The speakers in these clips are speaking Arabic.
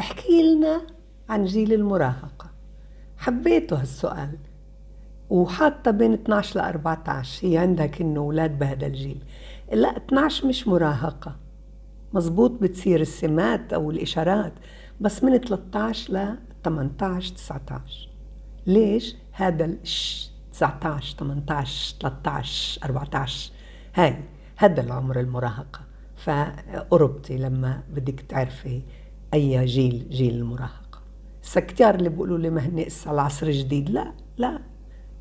احكي لنا عن جيل المراهقة. حبيته هالسؤال. وحاطة بين 12 ل 14 هي عندك انه أولاد بهذا الجيل. لا 12 مش مراهقة. مزبوط بتصير السمات أو الإشارات بس من 13 ل 18 19 ليش؟ هذا الش 19 18 13 14 هاي هذا العمر المراهقة. فأوروبتي لما بدك تعرفي أي جيل جيل المراهقة. السكتيار اللي بيقولوا لي ما هن العصر الجديد. لا لا.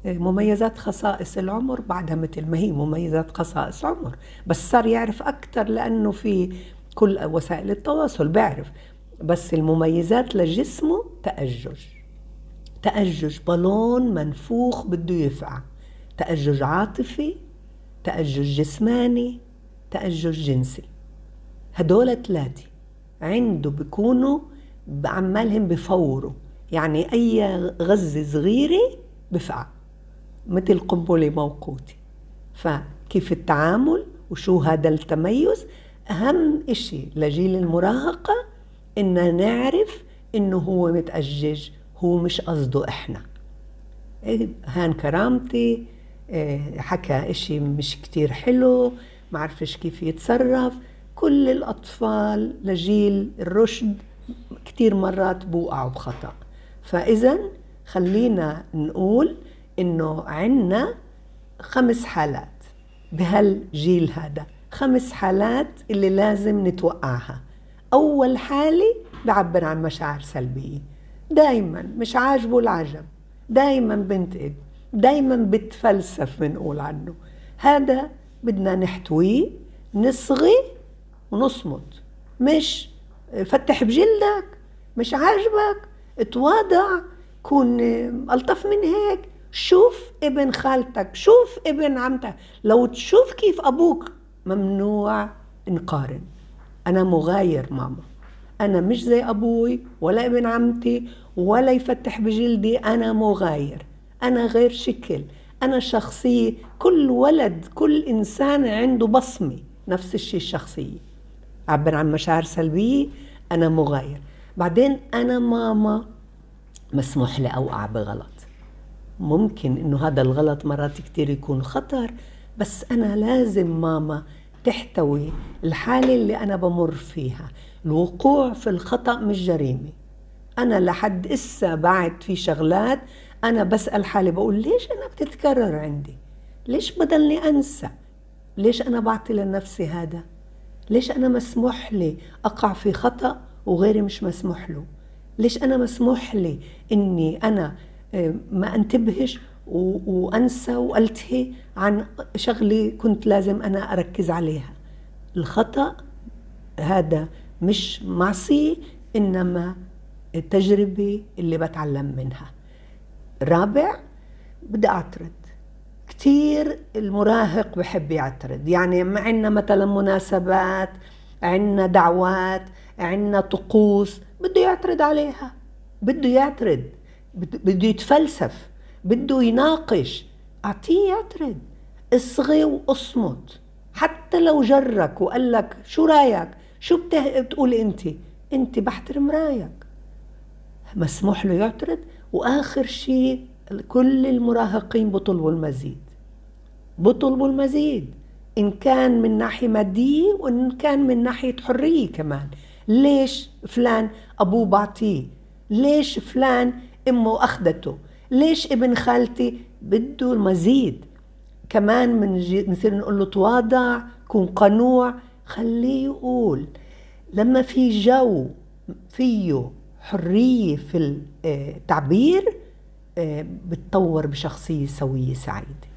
مميزات خصائص العمر بعدها مثل ما هي مميزات خصائص عمر. بس صار يعرف أكثر لأنه في كل وسائل التواصل بيعرف. بس المميزات لجسمه تأجج. تأجج بالون منفوخ بده يفقع تأجج عاطفي تأجج جسماني تأجج جنسي. هدول ثلاثة. عنده بيكونوا عمالهم بفوروا يعني أي غزة صغيرة بفقع مثل قنبلة موقوتة. فكيف التعامل وشو هذا التميز؟ أهم إشي لجيل المراهقة إن نعرف إنه هو متأجج هو مش قصده إحنا. إيه، هان كرامتي إيه، حكى إشي مش كتير حلو معرفش كيف يتصرف. كل الأطفال لجيل الرشد كتير مرات بوقعوا بخطأ. فإذا خلينا نقول إنه عنا خمس حالات بهالجيل هذا. خمس حالات اللي لازم نتوقعها. أول حالة بعبر عن مشاعر سلبية. دايما مش عاجبه العجب. دايما بنتقد. دايما بتفلسف بنقول عنه. هذا بدنا نحتويه نصغي ونصمت. مش فتح بجلدك مش عاجبك اتواضع كون ألطف من هيك. شوف ابن خالتك شوف ابن عمتك. لو تشوف كيف أبوك ممنوع نقارن أنا مغاير ماما. أنا مش زي أبوي ولا ابن عمتي ولا يفتح بجلدي. أنا مغاير. أنا غير شكل. أنا شخصية كل ولد كل إنسان عنده بصمة. نفس الشيء الشخصية عبر عن مشاعر سلبية أنا مغاير بعدين أنا ماما مسموح لي أوقع بغلط. ممكن إنه هذا الغلط مرات كتير يكون خطر بس أنا لازم ماما تحتوي الحالة اللي أنا بمر فيها. الوقوع في الخطأ مش جريمة. أنا لحد إسا بعد في شغلات أنا بسأل حالي بقول ليش أنا بتتكرر عندي؟ ليش بضلني أنسى؟ ليش أنا بعطي لنفسي هذا؟ ليش أنا مسموح لي أقع في خطأ وغيري مش مسموح له؟ ليش أنا مسموح لي إني أنا آه، ما أنتبهش وأنسى وألتهي عن شغله كنت لازم أنا أركز عليها؟ الخطأ هذا مش معصية إنما التجربة اللي بتعلم منها. رابع بدي أعترض. كثير المراهق بحب يعترض. يعني ما عندنا مثلا مناسبات عندنا دعوات عندنا طقوس بده يعترض عليها. بده يعترض. بده يتفلسف. بده يناقش. أعطيه يعترض. اصغي وأصمت. حتى لو جرك وقال لك شو رأيك؟ شو بتقول أنت؟ أنت بحترم رأيك. مسموح له يعترض. وآخر شيء كل المراهقين بطلبوا المزيد. بطلبوا المزيد. إن كان من ناحية مادية وإن كان من ناحية حرية كمان. ليش فلان أبوه بعطيه؟ ليش فلان أمه أخذته؟ ليش ابن خالتي بده المزيد؟ كمان من نصير نقول له تواضع كون قنوع. خليه يقول. لما في جو فيه حرية في التعبير آه، بتطور بشخصية سوية سعيدة.